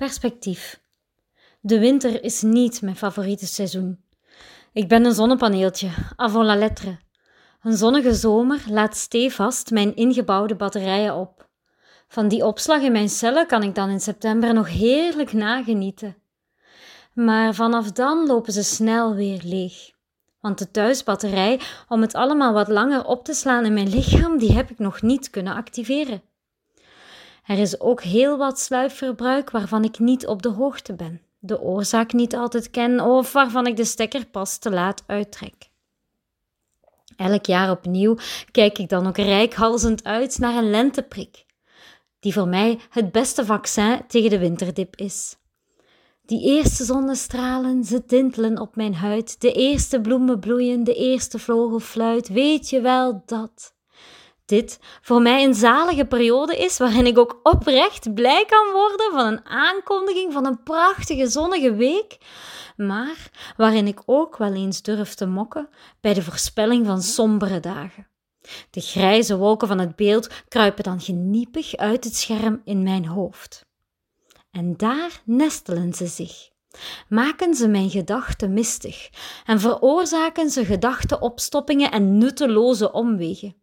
Perspectief. De winter is niet mijn favoriete seizoen. Ik ben een zonnepaneeltje, avant la lettre. Een zonnige zomer laat stevast mijn ingebouwde batterijen op. Van die opslag in mijn cellen kan ik dan in september nog heerlijk nagenieten. Maar vanaf dan lopen ze snel weer leeg. Want de thuisbatterij, om het allemaal wat langer op te slaan in mijn lichaam, die heb ik nog niet kunnen activeren. Er is ook heel wat sluipverbruik waarvan ik niet op de hoogte ben, de oorzaak niet altijd ken of waarvan ik de stekker pas te laat uittrek. Elk jaar opnieuw kijk ik dan ook rijkhalzend uit naar een lenteprik, die voor mij het beste vaccin tegen de winterdip is. Die eerste zonnestralen, ze tintelen op mijn huid, de eerste bloemen bloeien, de eerste vogel fluit, weet je wel dat dit voor mij een zalige periode is waarin ik ook oprecht blij kan worden van een aankondiging van een prachtige zonnige week, maar waarin ik ook wel eens durf te mokken bij de voorspelling van sombere dagen. De grijze wolken van het beeld kruipen dan geniepig uit het scherm in mijn hoofd. En daar nestelen ze zich. Maken ze mijn gedachten mistig en veroorzaken ze gedachteopstoppingen en nutteloze omwegen.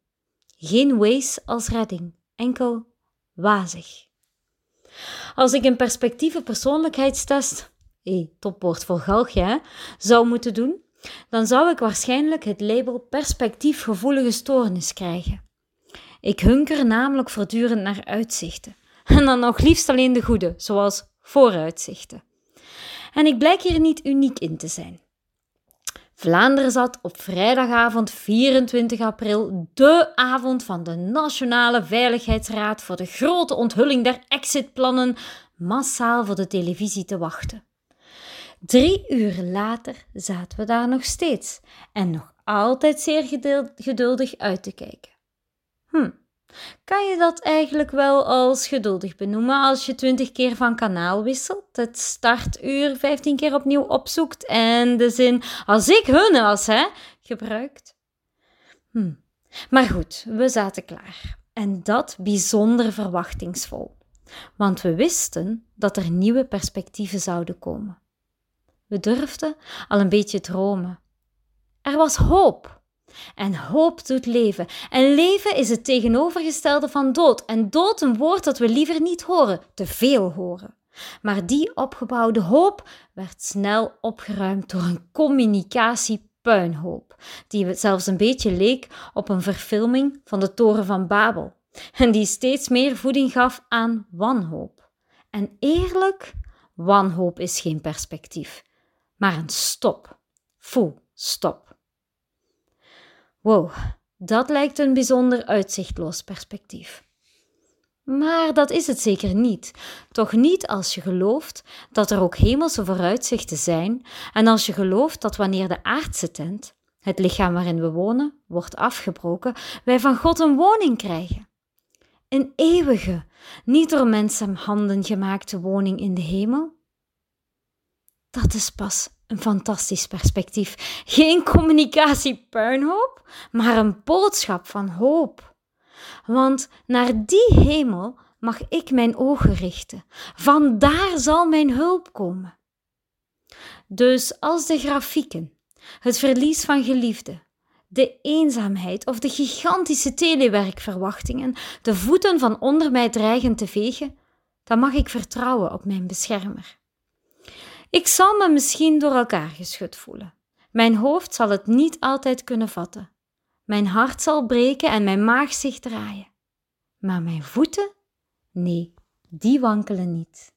Geen Waze als redding, enkel wazig. Als ik een perspectieve persoonlijkheidstest, hey, topwoord voor galgje, zou moeten doen, dan zou ik waarschijnlijk het label perspectiefgevoelige stoornis krijgen. Ik hunker namelijk voortdurend naar uitzichten. En dan nog liefst alleen de goede, zoals vooruitzichten. En ik blijk hier niet uniek in te zijn. Vlaanderen zat op vrijdagavond 24 april, de avond van de Nationale Veiligheidsraad voor de grote onthulling der exitplannen, massaal voor de televisie te wachten. Drie uur later zaten we daar nog steeds en nog altijd zeer geduldig uit te kijken. Hm, kan je dat eigenlijk wel als geduldig benoemen als je twintig keer van kanaal wisselt, het startuur vijftien keer opnieuw opzoekt en de zin als ik hun was, hè, gebruikt? Hm. Maar goed, we zaten klaar. En dat bijzonder verwachtingsvol. Want we wisten dat er nieuwe perspectieven zouden komen. We durfden al een beetje dromen. Er was hoop. En hoop doet leven. En leven is het tegenovergestelde van dood. En dood een woord dat we liever niet horen, te veel horen. Maar die opgebouwde hoop werd snel opgeruimd door een communicatiepuinhoop, die zelfs een beetje leek op een verfilming van de Toren van Babel. En die steeds meer voeding gaf aan wanhoop. En eerlijk, wanhoop is geen perspectief, maar een stop. Full stop. Wow, dat lijkt een bijzonder uitzichtloos perspectief. Maar dat is het zeker niet. Toch niet als je gelooft dat er ook hemelse vooruitzichten zijn en als je gelooft dat wanneer de aardse tent, het lichaam waarin we wonen, wordt afgebroken, wij van God een woning krijgen. Een eeuwige, niet door mensenhanden gemaakte woning in de hemel. Dat is pas een fantastisch perspectief. Geen communicatiepuinhoop, maar een boodschap van hoop. Want naar die hemel mag ik mijn ogen richten. Vandaar zal mijn hulp komen. Dus als de grafieken, het verlies van geliefden, de eenzaamheid of de gigantische telewerkverwachtingen de voeten van onder mij dreigen te vegen, dan mag ik vertrouwen op mijn beschermer. Ik zal me misschien door elkaar geschud voelen. Mijn hoofd zal het niet altijd kunnen vatten. Mijn hart zal breken en mijn maag zich draaien. Maar mijn voeten? Nee, die wankelen niet.